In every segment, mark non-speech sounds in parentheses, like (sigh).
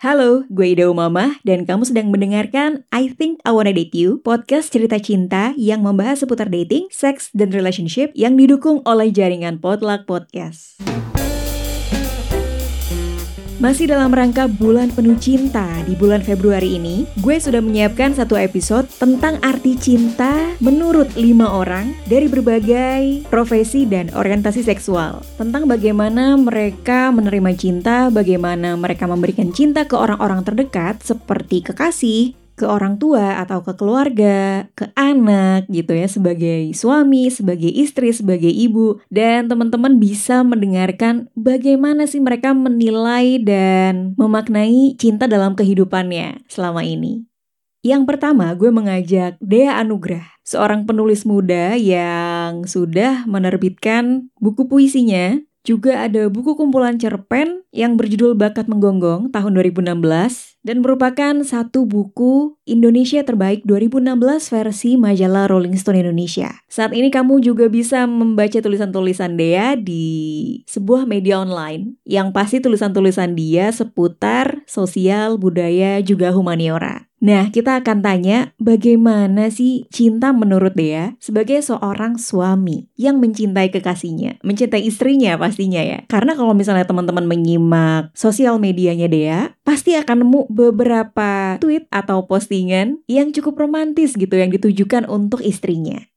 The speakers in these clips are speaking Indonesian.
Halo, gue Ida Umama dan kamu sedang mendengarkan I Think I Wanna Date You, podcast cerita cinta yang membahas seputar dating, seks, dan relationship yang didukung oleh jaringan Potluck Podcast. Masih dalam rangka bulan penuh cinta di bulan Februari ini, gue sudah menyiapkan satu episode tentang arti cinta menurut lima orang dari berbagai profesi dan orientasi seksual. Tentang bagaimana mereka menerima cinta, bagaimana mereka memberikan cinta ke orang-orang terdekat seperti kekasih, ke orang tua atau ke keluarga, ke anak gitu ya sebagai suami, sebagai istri, sebagai ibu. Dan teman-teman bisa mendengarkan bagaimana sih mereka menilai dan memaknai cinta dalam kehidupannya selama ini. Yang pertama, gue mengajak Dea Anugrah, seorang penulis muda yang sudah menerbitkan buku puisinya. Juga ada buku kumpulan cerpen yang berjudul Bakat Menggonggong tahun 2016 dan merupakan satu buku Indonesia Terbaik 2016 versi majalah Rolling Stone Indonesia. Saat ini kamu juga bisa membaca tulisan-tulisan Dea di sebuah media online yang pasti tulisan-tulisan dia seputar sosial, budaya, juga humaniora. Nah, kita akan tanya bagaimana sih cinta menurut Dea sebagai seorang suami yang mencintai kekasihnya, mencintai istrinya pastinya ya. Karena kalau misalnya teman-teman menyimak sosial medianya Dea, pasti akan nemu beberapa tweet atau postingan yang cukup romantis gitu yang ditujukan untuk istrinya.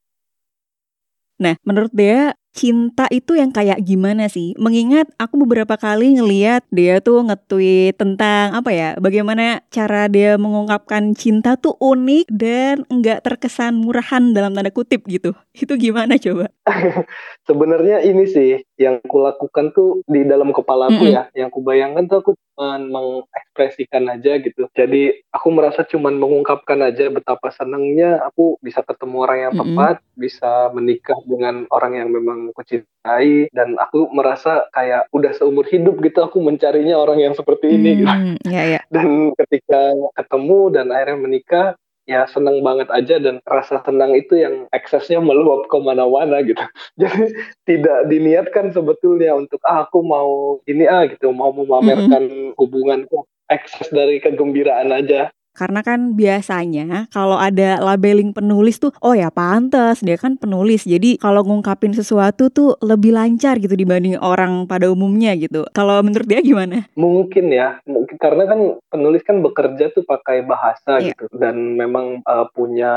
Nah, menurut Dea, cinta itu yang kayak gimana sih? Mengingat aku beberapa kali ngeliat dia tuh nge-tweet tentang apa ya, bagaimana cara dia mengungkapkan cinta tuh unik dan nggak terkesan murahan dalam tanda kutip gitu. Itu gimana coba? (laughs) Sebenarnya ini sih yang kulakukan tuh di dalam kepalaku mm -hmm. ya. Yang kubayangkan tuh aku cuma mengekspresikan aja gitu. Jadi aku merasa cuma mengungkapkan aja betapa senangnya aku bisa ketemu orang yang tepat, mm -hmm. bisa menikah dengan orang yang memang aku cintai dan aku merasa kayak udah seumur hidup gitu aku mencarinya orang yang seperti ini hmm, gitu. Yeah, yeah. Dan ketika ketemu dan akhirnya menikah ya senang banget aja dan rasa senang itu yang eksesnya meluap ke mana-mana gitu. (laughs) Jadi tidak diniatkan sebetulnya untuk ah aku mau ini ah gitu mau memamerkan mm -hmm. hubunganku ekses dari kegembiraan aja karena kan biasanya kalau ada labeling penulis tuh, oh ya pantas dia kan penulis. Jadi kalau ngungkapin sesuatu tuh lebih lancar gitu dibanding orang pada umumnya gitu. Kalau menurut dia gimana? Mungkin ya, mungkin karena kan penulis kan bekerja tuh pakai bahasa yeah. gitu dan memang uh, punya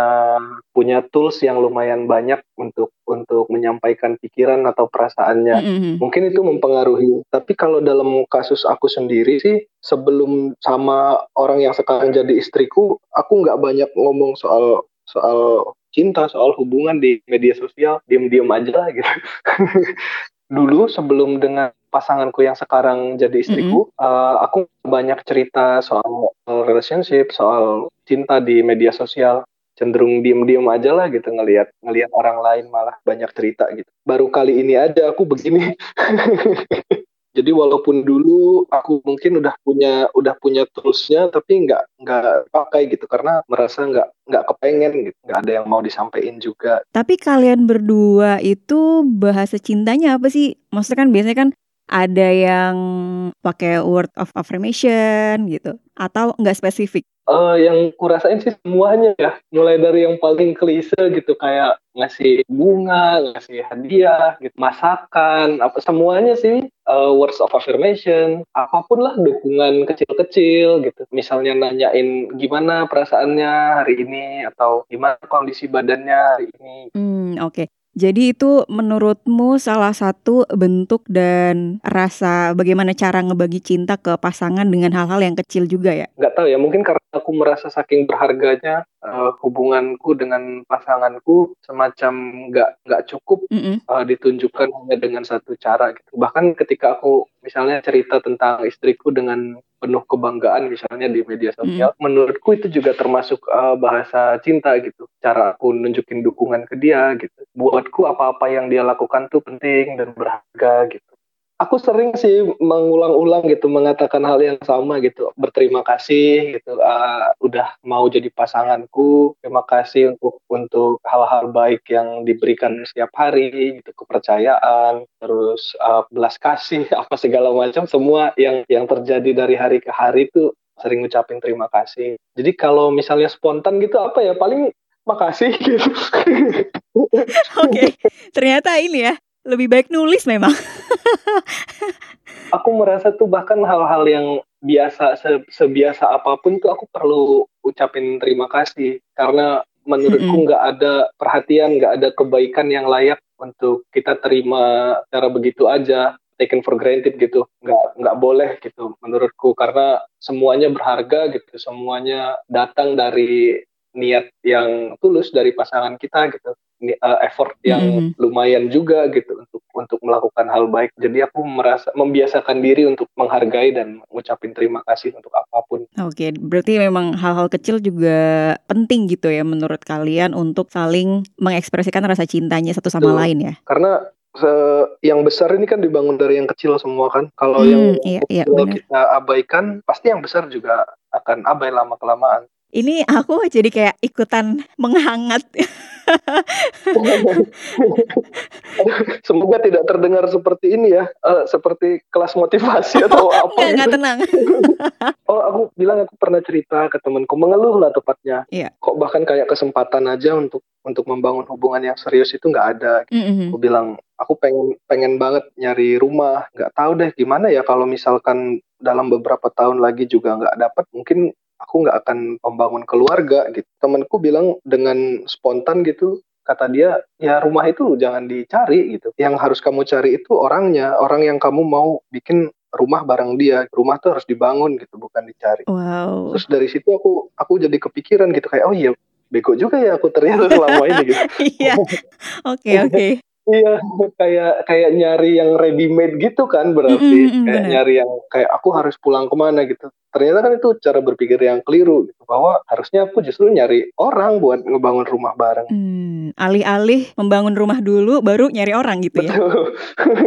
punya tools yang lumayan banyak untuk untuk menyampaikan pikiran atau perasaannya. Mm -hmm. Mungkin itu mempengaruhi. Tapi kalau dalam kasus aku sendiri sih sebelum sama orang yang sekarang jadi istriku, aku nggak banyak ngomong soal soal cinta, soal hubungan di media sosial, diam-diam aja lah gitu. (laughs) Dulu sebelum dengan pasanganku yang sekarang jadi istriku, mm -hmm. uh, aku banyak cerita soal relationship, soal cinta di media sosial cenderung diem-diem aja lah gitu ngelihat ngelihat orang lain malah banyak cerita gitu. Baru kali ini aja aku begini. (laughs) Jadi walaupun dulu aku mungkin udah punya udah punya toolsnya tapi nggak nggak pakai gitu karena merasa nggak nggak kepengen gitu nggak ada yang mau disampaikan juga. Tapi kalian berdua itu bahasa cintanya apa sih? Maksudnya kan biasanya kan ada yang pakai word of affirmation gitu atau nggak spesifik? Uh, yang kurasain sih semuanya ya, mulai dari yang paling klise gitu kayak ngasih bunga, ngasih hadiah, gitu, masakan, apa semuanya sih uh, words of affirmation, apa pun lah dukungan kecil-kecil gitu. Misalnya nanyain gimana perasaannya hari ini atau gimana kondisi badannya hari ini. Hmm, oke. Okay. Jadi itu menurutmu salah satu bentuk dan rasa bagaimana cara ngebagi cinta ke pasangan dengan hal-hal yang kecil juga ya? Gak tahu ya, mungkin karena aku merasa saking berharganya uh, hubunganku dengan pasanganku semacam nggak nggak cukup mm -hmm. uh, ditunjukkan hanya dengan satu cara gitu. Bahkan ketika aku misalnya cerita tentang istriku dengan penuh kebanggaan misalnya di media sosial, mm. menurutku itu juga termasuk uh, bahasa cinta gitu. Cara aku nunjukin dukungan ke dia gitu. Buatku apa-apa yang dia lakukan tuh penting dan berharga gitu aku sering sih mengulang-ulang gitu mengatakan hal yang sama gitu berterima kasih gitu uh, udah mau jadi pasanganku terima kasih untuk untuk hal-hal baik yang diberikan setiap hari gitu kepercayaan terus uh, belas kasih (laughs) apa segala macam semua yang yang terjadi dari hari ke hari itu sering ngucapin terima kasih. Jadi kalau misalnya spontan gitu apa ya paling makasih (laughs) gitu. Oke, okay. ternyata ini ya lebih baik nulis memang. Aku merasa tuh bahkan hal-hal yang biasa se sebiasa apa pun tuh aku perlu ucapin terima kasih. Karena menurutku nggak mm -hmm. ada perhatian, nggak ada kebaikan yang layak untuk kita terima cara begitu aja taken for granted gitu. Nggak nggak boleh gitu menurutku. Karena semuanya berharga gitu semuanya datang dari niat yang tulus dari pasangan kita gitu uh, effort yang mm. lumayan juga gitu untuk untuk melakukan hal baik jadi aku merasa membiasakan diri untuk menghargai dan mengucapin terima kasih untuk apa pun oke okay, berarti memang hal-hal kecil juga penting gitu ya menurut kalian untuk saling mengekspresikan rasa cintanya satu sama Betul. lain ya karena se yang besar ini kan dibangun dari yang kecil semua kan. Kalau hmm, yang iya, iya, kita abaikan, pasti yang besar juga akan abai lama kelamaan. Ini aku jadi kayak ikutan menghangat. (laughs) Semoga tidak terdengar seperti ini ya, uh, seperti kelas motivasi atau (laughs) apa. Enggak, enggak tenang. (laughs) oh, aku bilang aku pernah cerita ke temanku, mengeluh lah tepatnya. Iya. Kok bahkan kayak kesempatan aja untuk untuk membangun hubungan yang serius itu nggak ada. Mm -hmm. Aku bilang, aku pengen pengen banget nyari rumah, nggak tahu deh gimana ya kalau misalkan dalam beberapa tahun lagi juga nggak dapat, mungkin aku nggak akan membangun keluarga gitu. Temanku bilang dengan spontan gitu, kata dia ya rumah itu jangan dicari gitu. Yang harus kamu cari itu orangnya, orang yang kamu mau bikin rumah bareng dia. Rumah tuh harus dibangun gitu, bukan dicari. Wow. Terus dari situ aku aku jadi kepikiran gitu kayak oh iya bego juga ya aku ternyata selama ini gitu. (laughs) Iya. Oke (laughs) oke. Iya, kayak kayak nyari yang ready made gitu kan berarti mm -hmm, kayak bener. nyari yang kayak aku harus pulang ke mana gitu. Ternyata kan itu cara berpikir yang keliru gitu bahwa harusnya aku justru nyari orang buat ngebangun rumah bareng. Hmm, alih-alih membangun rumah dulu baru nyari orang gitu ya.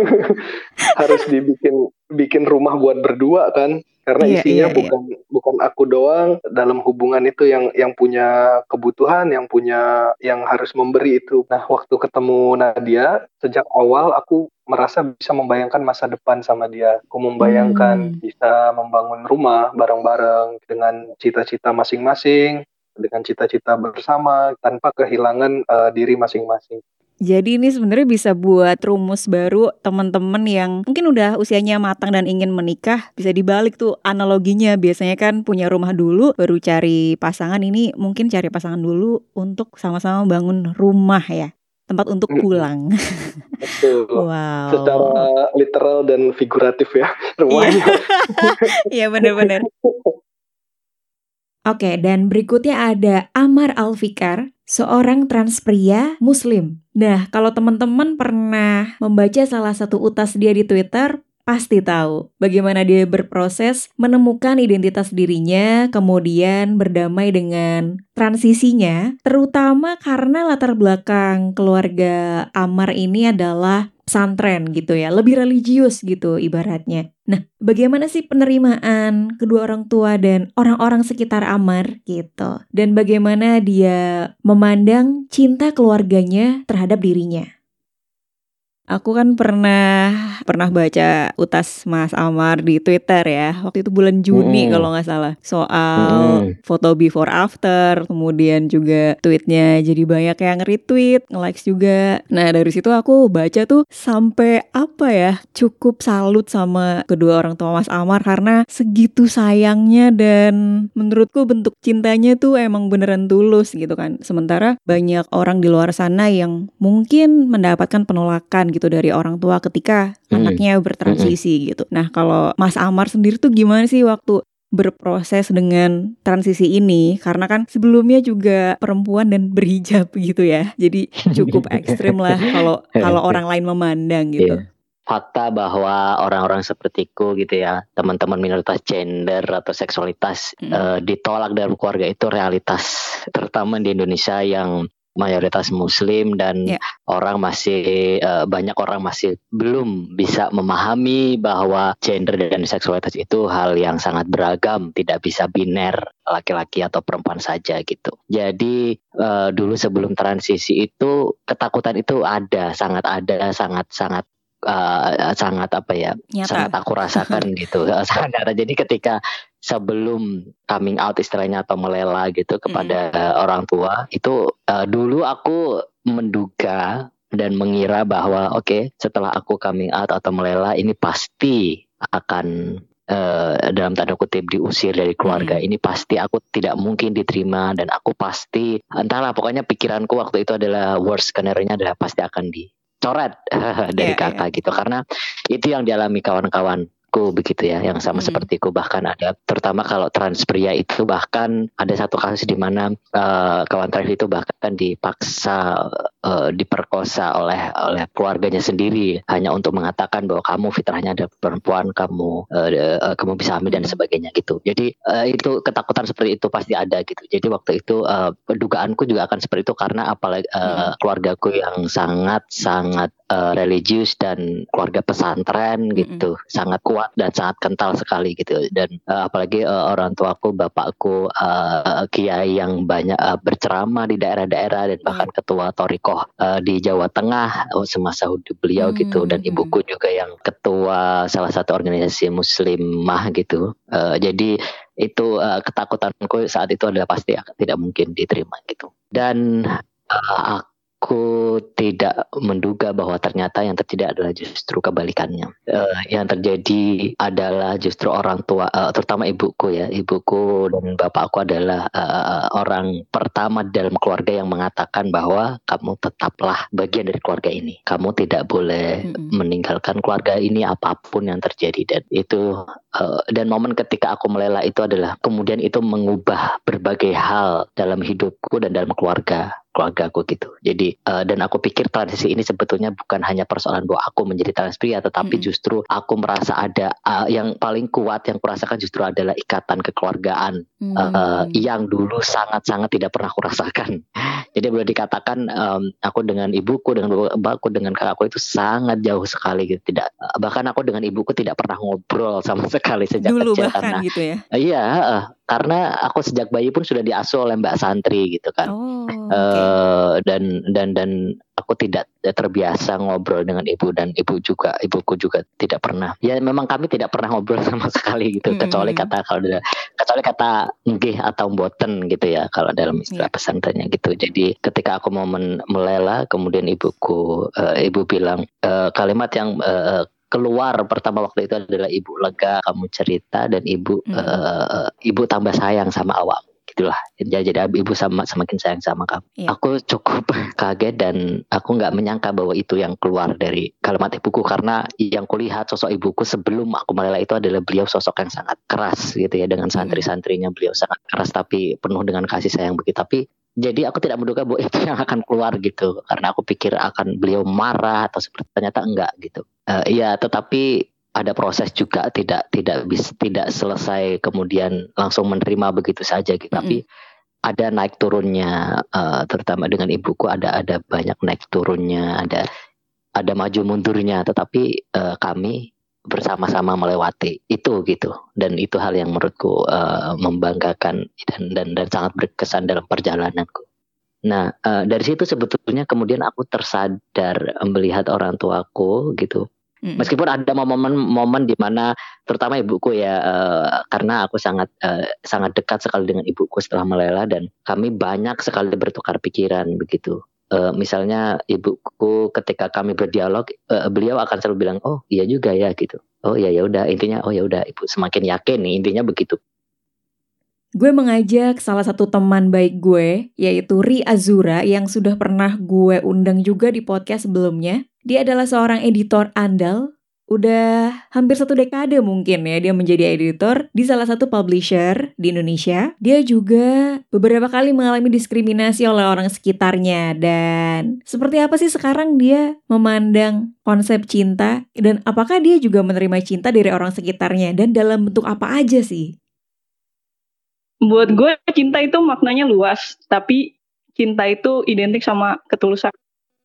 (laughs) harus dibikin bikin rumah buat berdua kan karena iya, isinya iya, iya. bukan iya. bukan aku doang dalam hubungan itu yang yang punya kebutuhan yang punya yang harus memberi itu nah waktu ketemu Nadia sejak awal aku merasa bisa membayangkan masa depan sama dia. Aku membayangkan hmm. bisa membangun rumah bareng-bareng dengan cita-cita masing-masing dengan cita-cita bersama tanpa kehilangan uh, diri masing-masing. Jadi ini sebenarnya bisa buat rumus baru teman-teman yang mungkin udah usianya matang dan ingin menikah bisa dibalik tuh analoginya. Biasanya kan punya rumah dulu baru cari pasangan. Ini mungkin cari pasangan dulu untuk sama-sama bangun rumah ya tempat untuk pulang. Betul. (laughs) wow. Secara literal dan figuratif ya (laughs) rumahnya. (laughs) Iya benar-benar. Oke, dan berikutnya ada Amar Alfikar, seorang trans pria muslim. Nah, kalau teman-teman pernah membaca salah satu utas dia di Twitter, pasti tahu bagaimana dia berproses menemukan identitas dirinya, kemudian berdamai dengan transisinya, terutama karena latar belakang keluarga Amar ini adalah pesantren gitu ya, lebih religius gitu ibaratnya. Nah, bagaimana sih penerimaan kedua orang tua dan orang-orang sekitar Amar gitu? Dan bagaimana dia memandang cinta keluarganya terhadap dirinya? Aku kan pernah pernah baca utas Mas Amar di Twitter ya. Waktu itu bulan Juni hmm. kalau nggak salah. Soal hmm. foto before after, kemudian juga tweetnya jadi banyak yang retweet, nge-likes juga. Nah, dari situ aku baca tuh sampai apa ya? Cukup salut sama kedua orang tua Mas Amar karena segitu sayangnya dan menurutku bentuk cintanya tuh emang beneran tulus gitu kan. Sementara banyak orang di luar sana yang mungkin mendapatkan penolakan gitu dari orang tua ketika. Anaknya bertransisi hmm. gitu. Nah, kalau Mas Amar sendiri tuh gimana sih waktu berproses dengan transisi ini karena kan sebelumnya juga perempuan dan berhijab (laughs) gitu ya. Jadi cukup (laughs) ekstrim lah kalau (laughs) kalau orang lain memandang gitu. Yeah fakta bahwa orang-orang sepertiku gitu ya teman-teman minoritas gender atau seksualitas mm. uh, ditolak dalam keluarga itu realitas terutama di Indonesia yang mayoritas muslim dan yeah. orang masih uh, banyak orang masih belum bisa memahami bahwa gender dan seksualitas itu hal yang sangat beragam, tidak bisa biner laki-laki atau perempuan saja gitu. Jadi uh, dulu sebelum transisi itu ketakutan itu ada, sangat ada, sangat sangat uh, sangat apa ya nyata. sangat aku rasakan (laughs) gitu sangat nyata jadi ketika sebelum coming out istilahnya atau melela gitu kepada mm. orang tua itu uh, dulu aku menduga dan mengira bahwa oke okay, setelah aku coming out atau melela ini pasti akan uh, dalam tanda kutip diusir dari keluarga hmm. ini pasti aku tidak mungkin diterima dan aku pasti entahlah pokoknya pikiranku waktu itu adalah worst skenario-nya adalah pasti akan dicoret (laughs) dari yeah, kakak yeah. gitu karena itu yang dialami kawan-kawan ku begitu ya yang sama hmm. sepertiku bahkan ada terutama kalau trans pria itu bahkan ada satu kasus di mana uh, kawan trans itu bahkan dipaksa uh, diperkosa oleh oleh keluarganya sendiri hanya untuk mengatakan bahwa kamu fitrahnya ada perempuan kamu uh, uh, kamu bisa hamil dan sebagainya gitu jadi uh, itu ketakutan seperti itu pasti ada gitu jadi waktu itu uh, dugaanku juga akan seperti itu karena apalagi uh, hmm. keluargaku yang sangat sangat uh, religius dan keluarga pesantren gitu hmm. sangat kuat kuat dan sangat kental sekali gitu dan uh, apalagi uh, orang tuaku bapakku uh, kiai yang banyak uh, berceramah di daerah-daerah dan bahkan hmm. ketua torikoh uh, di Jawa Tengah uh, semasa hidup beliau hmm. gitu dan ibuku juga yang ketua salah satu organisasi muslimah gitu uh, jadi itu uh, ketakutanku saat itu adalah pasti tidak mungkin diterima gitu dan uh, aku tidak menduga bahwa ternyata yang terjadi adalah justru kebalikannya. Uh, yang terjadi adalah justru orang tua, uh, terutama ibuku ya, ibuku dan bapakku adalah uh, orang pertama dalam keluarga yang mengatakan bahwa kamu tetaplah bagian dari keluarga ini. Kamu tidak boleh mm-hmm. meninggalkan keluarga ini apa pun yang terjadi dan itu uh, dan momen ketika aku melela itu adalah kemudian itu mengubah berbagai hal dalam hidupku dan dalam keluarga keluarga aku gitu. Jadi uh, dan aku pikir transisi ini sebetulnya bukan hanya persoalan bahwa aku menjadi trans pria, tetapi hmm. justru aku merasa ada uh, yang paling kuat yang kurasakan justru adalah ikatan kekeluargaan hmm. uh, yang dulu sangat-sangat tidak pernah aku rasakan. (laughs) Jadi boleh dikatakan um, aku dengan ibuku, dengan bapakku, dengan kakakku itu sangat jauh sekali gitu. Tidak bahkan aku dengan ibuku tidak pernah ngobrol sama (laughs) sekali sejak dulu kecil bahkan karena gitu ya. Iya, uh, karena aku sejak bayi pun sudah diasuh oleh Mbak Santri gitu kan. Oh, okay. uh, dan dan dan aku tidak terbiasa ngobrol dengan ibu dan ibu juga ibuku juga tidak pernah. Ya memang kami tidak pernah ngobrol (laughs) sama sekali gitu hmm. kecuali kata kalau kecuali kata nggih atau boten gitu ya kalau dalam istilah yeah. pesantrennya gitu. Jadi ketika aku mau melela kemudian ibuku uh, ibu bilang uh, kalimat yang uh, keluar pertama waktu itu adalah ibu lega kamu cerita dan ibu hmm. uh, ibu tambah sayang sama awak. Gitulah. Jadi, jadi ibu sama semakin sayang sama kamu. Yeah. aku cukup (laughs) kaget dan aku nggak menyangka bahwa itu yang keluar dari kalimat ibuku. Karena yang kulihat sosok ibuku sebelum aku melela itu adalah beliau sosok yang sangat keras gitu ya. Dengan santri-santrinya beliau sangat keras tapi penuh dengan kasih sayang begitu. Tapi jadi aku tidak menduga bahwa (laughs) itu yang akan keluar gitu. Karena aku pikir akan beliau marah atau seperti ternyata enggak gitu. Uh, ya tetapi ada proses juga tidak tidak bisa tidak selesai kemudian langsung menerima begitu saja gitu. Mm -hmm. tapi ada naik turunnya uh, terutama dengan ibuku ada ada banyak naik turunnya ada ada maju mundurnya. Tetapi uh, kami bersama-sama melewati itu gitu dan itu hal yang menurutku uh, membanggakan dan dan dan sangat berkesan dalam perjalananku. Nah uh, dari situ sebetulnya kemudian aku tersadar melihat orang tuaku gitu. Mm. Meskipun ada momen-momen di mana terutama ibuku ya uh, karena aku sangat uh, sangat dekat sekali dengan ibuku setelah melela dan kami banyak sekali bertukar pikiran begitu uh, misalnya ibuku ketika kami berdialog uh, beliau akan selalu bilang oh iya juga ya gitu. Oh iya ya udah. Intinya oh ya udah ibu semakin yakin nih intinya begitu. Gue mengajak salah satu teman baik gue, yaitu Ri Azura, yang sudah pernah gue undang juga di podcast sebelumnya. Dia adalah seorang editor andal udah hampir satu dekade mungkin ya dia menjadi editor di salah satu publisher di Indonesia. Dia juga beberapa kali mengalami diskriminasi oleh orang sekitarnya dan seperti apa sih sekarang dia memandang konsep cinta dan apakah dia juga menerima cinta dari orang sekitarnya dan dalam bentuk apa aja sih? Buat gue cinta itu maknanya luas, tapi cinta itu identik sama ketulusan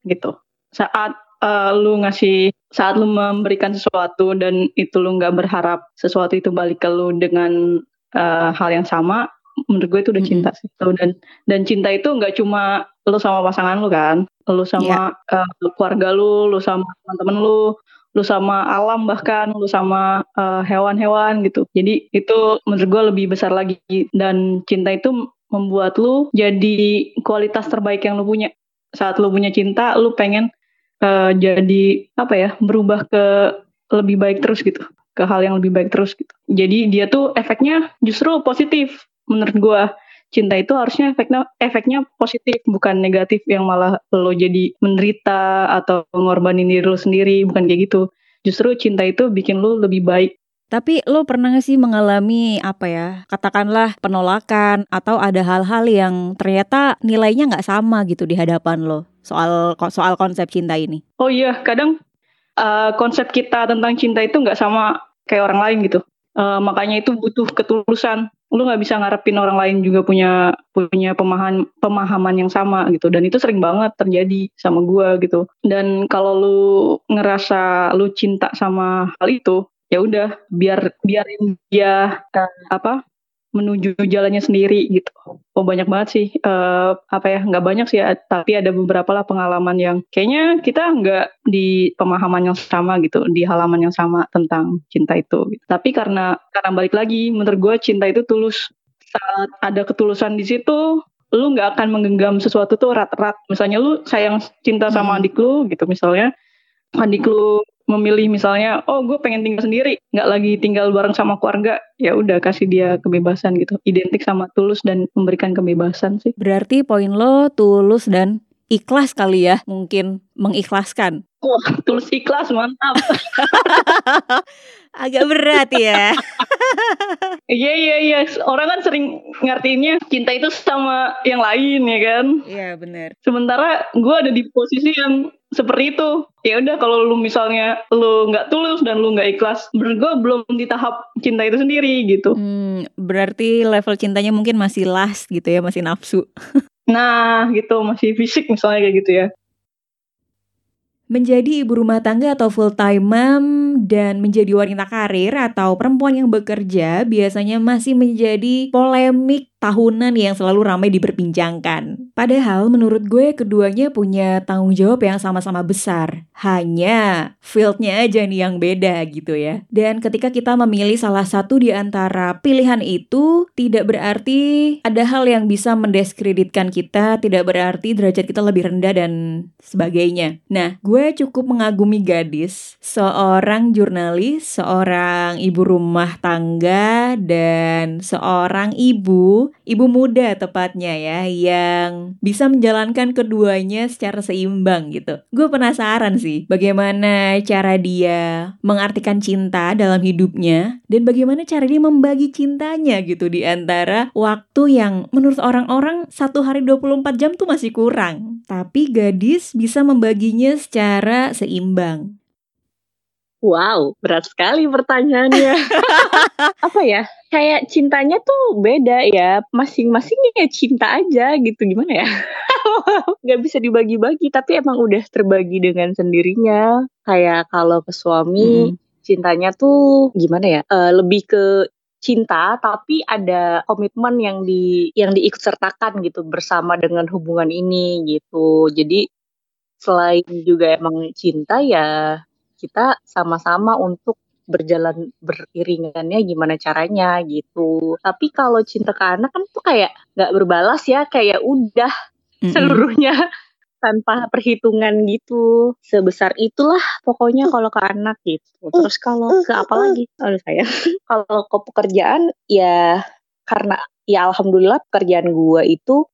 gitu. Saat uh, lu ngasih saat lu memberikan sesuatu dan itu lu nggak berharap sesuatu itu balik ke lu dengan uh, hal yang sama menurut gue itu udah cinta mm -hmm. sih dan dan cinta itu nggak cuma lu sama pasangan lu kan lu sama yeah. Iya. uh, keluarga lu lu sama teman-teman lu lu sama alam bahkan lu sama hewan hewan-hewan gitu jadi itu menurut gue lebih besar lagi dan cinta itu membuat lu jadi kualitas terbaik yang lu punya saat lu punya cinta lu pengen uh, jadi apa ya berubah ke lebih baik terus gitu. Ke hal yang lebih baik terus gitu. Jadi dia tuh efeknya justru positif menurut gue cinta itu harusnya efeknya efeknya positif bukan negatif yang malah lo jadi menderita atau mengorbanin diri lo sendiri bukan kayak gitu. Justru cinta itu bikin lo lebih baik tapi lo pernah gak sih mengalami apa ya, katakanlah penolakan atau ada hal-hal yang ternyata nilainya nggak sama gitu di hadapan lo soal soal konsep cinta ini? Oh iya, kadang uh, konsep kita tentang cinta itu nggak sama kayak orang lain gitu. Uh, makanya itu butuh ketulusan lu nggak bisa ngarepin orang lain juga punya punya pemahaman pemahaman yang sama gitu dan itu sering banget terjadi sama gue gitu dan kalau lu ngerasa lu cinta sama hal itu ya udah biar biarin dia apa menuju jalannya sendiri gitu. Oh banyak banget sih, uh, apa ya nggak banyak sih, tapi ada beberapa lah pengalaman yang kayaknya kita nggak di pemahaman yang sama gitu, di halaman yang sama tentang cinta itu. Gitu. Tapi karena karena balik lagi, menurut gue cinta itu tulus. Saat ada ketulusan di situ, lu nggak akan menggenggam sesuatu tuh erat-erat. Misalnya lu sayang cinta sama hmm. adik lu gitu, misalnya adik lu memilih misalnya oh gue pengen tinggal sendiri nggak lagi tinggal bareng sama keluarga. Ya udah kasih dia kebebasan gitu. Identik sama tulus dan memberikan kebebasan sih. Berarti poin lo tulus dan ikhlas kali ya mungkin mengikhlaskan. Wah tulus ikhlas mantap. (laughs) Agak berat ya. (laughs) Iya iya iya. Orang kan sering ngertiinnya cinta itu sama yang lain ya kan? Iya benar. Sementara gue ada di posisi yang seperti itu ya udah kalau lu misalnya lu nggak tulus dan lu nggak ikhlas menurut gue belum di tahap cinta itu sendiri gitu. Hmm, berarti level cintanya mungkin masih last gitu ya masih nafsu. (laughs) Nah gitu masih fisik misalnya kayak gitu ya. Menjadi ibu rumah tangga atau full time mom dan menjadi wanita karir atau perempuan yang bekerja biasanya masih menjadi polemik tahunan yang selalu ramai diperbincangkan. Padahal menurut gue keduanya punya tanggung jawab yang sama-sama besar. Hanya fieldnya aja nih yang beda gitu ya. Dan ketika kita memilih salah satu di antara pilihan itu, tidak berarti ada hal yang bisa mendiskreditkan kita, tidak berarti derajat kita lebih rendah dan sebagainya. Nah, gue cukup mengagumi gadis, seorang jurnalis, seorang ibu rumah tangga, dan seorang ibu ibu muda tepatnya ya yang bisa menjalankan keduanya secara seimbang gitu. Gue penasaran sih bagaimana cara dia mengartikan cinta dalam hidupnya dan bagaimana cara dia membagi cintanya gitu di antara waktu yang menurut orang-orang satu hari 24 jam tuh masih kurang. Tapi gadis bisa membaginya secara seimbang. Wow, berat sekali pertanyaannya. (laughs) Apa ya? Kayak cintanya tuh beda ya. Masing-masing ya cinta aja gitu. Gimana ya? (laughs) Gak bisa dibagi-bagi, tapi emang udah terbagi dengan sendirinya. Kayak kalau ke suami, hmm. cintanya tuh gimana ya? Uh, lebih ke cinta tapi ada komitmen yang di yang diikut sertakan gitu bersama dengan hubungan ini gitu. Jadi selain juga emang cinta ya kita sama-sama untuk berjalan beriringannya gimana caranya gitu. Tapi kalau cinta ke anak kan tuh kayak nggak berbalas ya, kayak udah mm-hmm. seluruhnya (laughs) tanpa perhitungan gitu. Sebesar itulah pokoknya kalau ke anak gitu. Terus kalau ke apa lagi? Aduh saya. (laughs) kalau ke pekerjaan ya karena ya alhamdulillah pekerjaan gua itu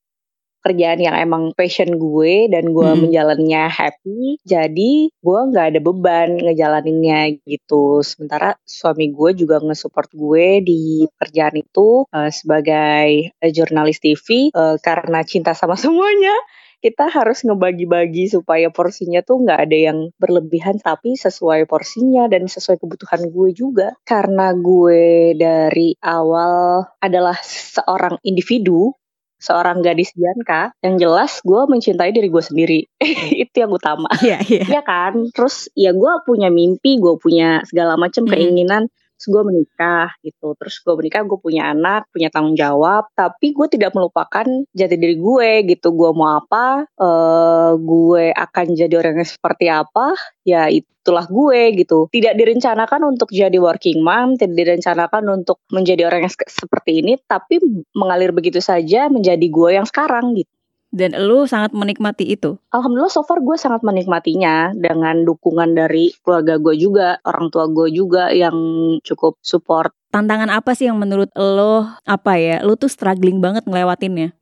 kerjaan yang emang passion gue dan gue hmm. menjalannya happy jadi gue nggak ada beban ngejalaninnya gitu sementara suami gue juga nge-support gue di pekerjaan itu uh, sebagai uh, jurnalis TV uh, karena cinta sama (laughs) semuanya kita harus ngebagi-bagi supaya porsinya tuh nggak ada yang berlebihan tapi sesuai porsinya dan sesuai kebutuhan gue juga karena gue dari awal adalah seorang individu seorang gadis Bianca yang jelas gue mencintai diri gue sendiri (laughs) itu yang utama iya yeah, yeah. ya kan terus ya gue punya mimpi gue punya segala macam mm. keinginan terus gue menikah gitu. Terus gue menikah gue punya anak punya tanggung jawab tapi gue tidak melupakan jati diri gue gitu. Gue mau apa uh, gue akan jadi orang yang seperti apa ya itulah gue gitu. Tidak direncanakan untuk jadi working mom tidak direncanakan untuk menjadi orang yang seperti ini tapi mengalir begitu saja menjadi gue yang sekarang gitu dan lu sangat menikmati itu? Alhamdulillah so far gue sangat menikmatinya dengan dukungan dari keluarga gue juga, orang tua gue juga yang cukup support. Tantangan apa sih yang menurut lo apa ya? Lo tuh struggling banget ngelewatinnya?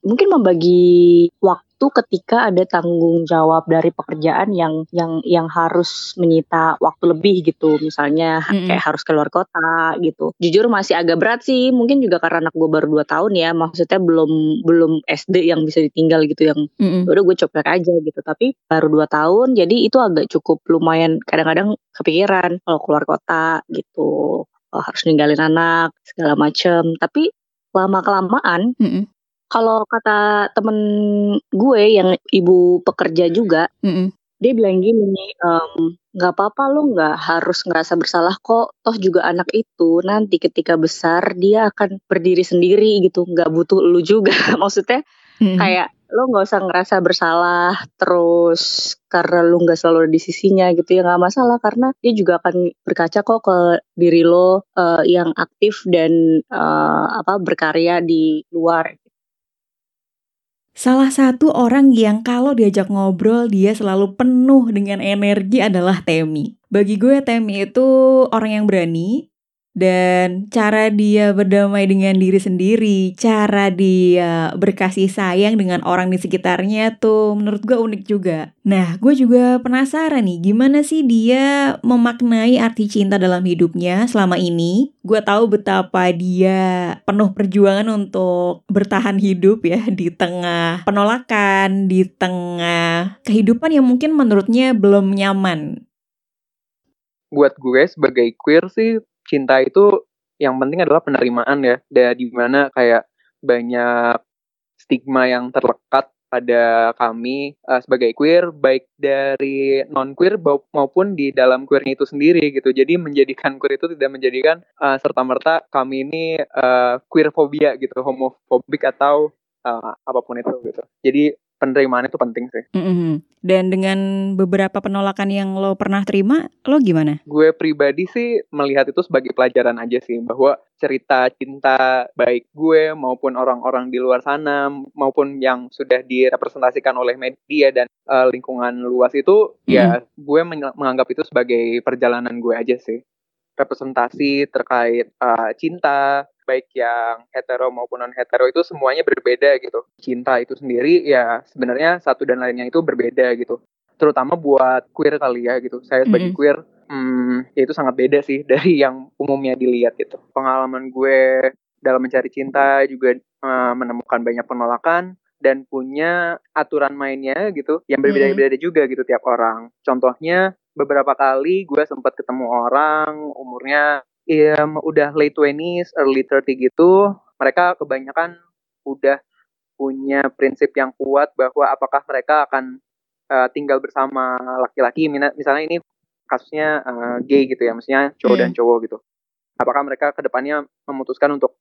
Mungkin membagi waktu itu ketika ada tanggung jawab dari pekerjaan yang yang yang harus menyita waktu lebih gitu. Misalnya mm -hmm. kayak harus keluar kota gitu. Jujur masih agak berat sih. Mungkin juga karena anak gue baru 2 tahun ya. Maksudnya belum belum SD yang bisa ditinggal gitu. Yang mm -hmm. udah gue coba aja gitu. Tapi baru 2 tahun jadi itu agak cukup lumayan kadang-kadang kepikiran kalau keluar kota gitu. Oh, harus ninggalin anak segala macem. Tapi lama kelamaan mm -hmm kalau kata temen gue yang ibu pekerja juga, mm -mm. dia bilang gini, nggak um, apa-apa lo nggak harus ngerasa bersalah kok. Toh juga anak itu nanti ketika besar dia akan berdiri sendiri gitu, nggak butuh lu juga. (laughs) Maksudnya mm -hmm. kayak lo nggak usah ngerasa bersalah terus karena lo nggak selalu di sisinya gitu ya nggak masalah karena dia juga akan berkaca kok ke diri lo uh, yang aktif dan uh, apa berkarya di luar Salah satu orang yang kalau diajak ngobrol dia selalu penuh dengan energi adalah Temi. Bagi gue Temi itu orang yang berani, dan cara dia berdamai dengan diri sendiri, cara dia berkasih sayang dengan orang di sekitarnya tuh menurut gue unik juga. Nah, gue juga penasaran nih, gimana sih dia memaknai arti cinta dalam hidupnya selama ini? Gue tahu betapa dia penuh perjuangan untuk bertahan hidup ya di tengah penolakan, di tengah kehidupan yang mungkin menurutnya belum nyaman. Buat gue sebagai queer sih cinta itu yang penting adalah penerimaan ya. Dari mana kayak banyak stigma yang terlekat pada kami uh, sebagai queer baik dari non queer maupun di dalam queernya itu sendiri gitu. Jadi menjadikan queer itu tidak menjadikan uh, eh, serta merta kami ini uh, queer fobia gitu homofobik atau uh, apa pun itu gitu. Jadi penerimaan itu penting sih. Mm-hmm. Dan dengan beberapa penolakan yang lo pernah terima, lo gimana? Gue pribadi sih melihat itu sebagai pelajaran aja sih, bahwa cerita cinta baik gue maupun orang-orang di luar sana maupun yang sudah direpresentasikan oleh media dan uh, lingkungan luas itu, mm. ya gue menganggap itu sebagai perjalanan gue aja sih. Representasi terkait uh, cinta, baik yang hetero maupun non hetero itu semuanya berbeda gitu. Cinta itu sendiri ya sebenarnya satu dan lainnya itu berbeda gitu. Terutama buat queer kali ya gitu. Saya sebagai mm -hmm. queer hmm, ya itu sangat beda sih (laughs) dari yang umumnya dilihat gitu. Pengalaman gue dalam mencari cinta juga uh, menemukan banyak penolakan dan punya aturan mainnya gitu yang berbeda-beda juga gitu tiap orang. Contohnya beberapa kali gue sempat ketemu orang umurnya um, udah late 20s, early 30 gitu, mereka kebanyakan udah punya prinsip yang kuat bahwa apakah mereka akan uh, tinggal bersama laki-laki, misalnya ini kasusnya uh, gay gitu ya, maksudnya cowok hmm. dan cowok gitu. Apakah mereka ke depannya memutuskan untuk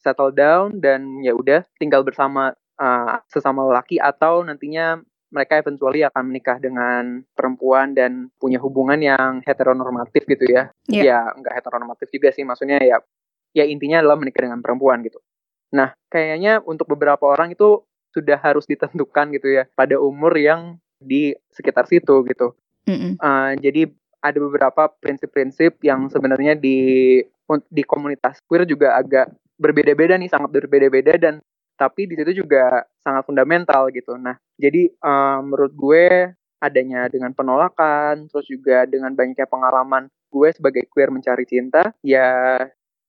settle down dan ya udah tinggal bersama uh, sesama laki atau nantinya mereka eventually akan menikah dengan perempuan dan punya hubungan yang heteronormatif gitu ya. Yeah. Ya nggak heteronormatif juga sih, maksudnya ya ya intinya adalah menikah dengan perempuan gitu. Nah, kayaknya untuk beberapa orang itu sudah harus ditentukan gitu ya pada umur yang di sekitar situ gitu. Mm -hmm. uh, jadi ada beberapa prinsip-prinsip yang sebenarnya di di komunitas queer juga agak berbeda-beda nih, sangat berbeda-beda dan tapi di situ juga sangat fundamental gitu. Nah, jadi um, menurut gue adanya dengan penolakan, terus juga dengan banyaknya pengalaman gue sebagai queer mencari cinta, ya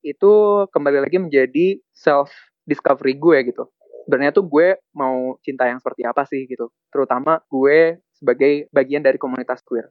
itu kembali lagi menjadi self discovery gue gitu. Sebenarnya tuh gue mau cinta yang seperti apa sih gitu. Terutama gue sebagai bagian dari komunitas queer.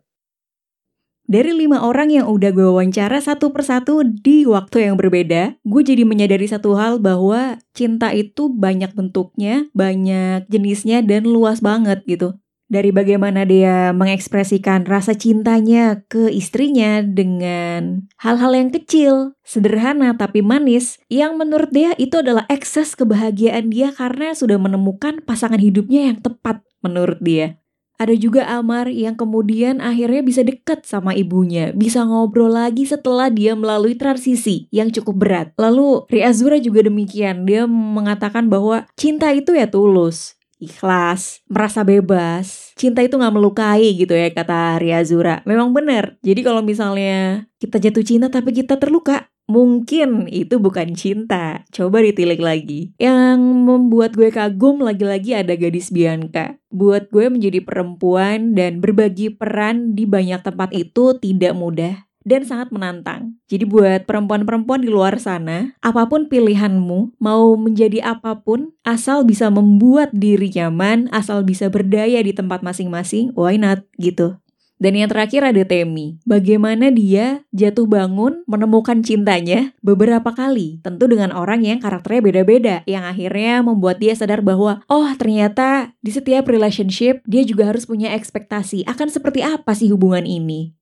Dari lima orang yang udah gue wawancara satu persatu di waktu yang berbeda, gue jadi menyadari satu hal bahwa cinta itu banyak bentuknya, banyak jenisnya, dan luas banget gitu. dari bagaimana dia mengekspresikan rasa cintanya ke istrinya dengan hal-hal yang kecil, sederhana tapi manis, yang menurut dia itu adalah ekses kebahagiaan dia karena sudah menemukan pasangan hidupnya yang tepat menurut dia. Ada juga Amar yang kemudian akhirnya bisa dekat sama ibunya, bisa ngobrol lagi setelah dia melalui transisi yang cukup berat. Lalu Riazura juga demikian, dia mengatakan bahwa cinta itu ya tulus, ikhlas, merasa bebas. Cinta itu gak melukai gitu ya kata Ria Zura. Memang benar. Jadi kalau misalnya kita jatuh cinta tapi kita terluka, mungkin itu bukan cinta. Coba ditilik lagi. Yang membuat gue kagum lagi-lagi ada gadis Bianca. Buat gue menjadi perempuan dan berbagi peran di banyak tempat itu tidak mudah dan sangat menantang. Jadi buat perempuan-perempuan di luar sana, apa pun pilihanmu, mau menjadi apa pun, asal bisa membuat diri nyaman, asal bisa berdaya di tempat masing-masing, why not gitu. Dan yang terakhir ada Temi. Bagaimana dia jatuh bangun menemukan cintanya beberapa kali. Tentu dengan orang yang karakternya beda-beda. Yang akhirnya membuat dia sadar bahwa, oh ternyata di setiap relationship dia juga harus punya ekspektasi akan seperti apa sih hubungan ini.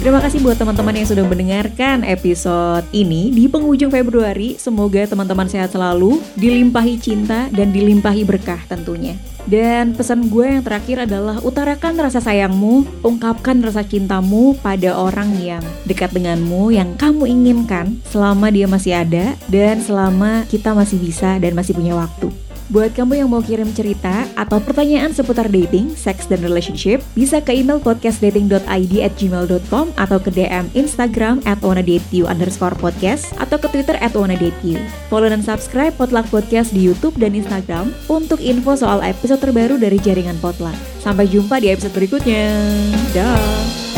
Terima kasih buat teman-teman yang sudah mendengarkan episode ini di penghujung Februari. Semoga teman-teman sehat selalu, dilimpahi cinta dan dilimpahi berkah tentunya. Dan pesan gue yang terakhir adalah utarakan rasa sayangmu, ungkapkan rasa cintamu pada orang yang dekat denganmu, yang kamu inginkan selama dia masih ada dan selama kita masih bisa dan masih punya waktu. Buat kamu yang mau kirim cerita atau pertanyaan seputar dating, seks, dan relationship, bisa ke email podcastdating.id at gmail.com atau ke DM Instagram at wannadateyou underscore podcast atau ke Twitter at wannadateyou. Follow dan subscribe Potluck Podcast di Youtube dan Instagram untuk info soal episode terbaru dari jaringan Potluck. Sampai jumpa di episode berikutnya. Dah.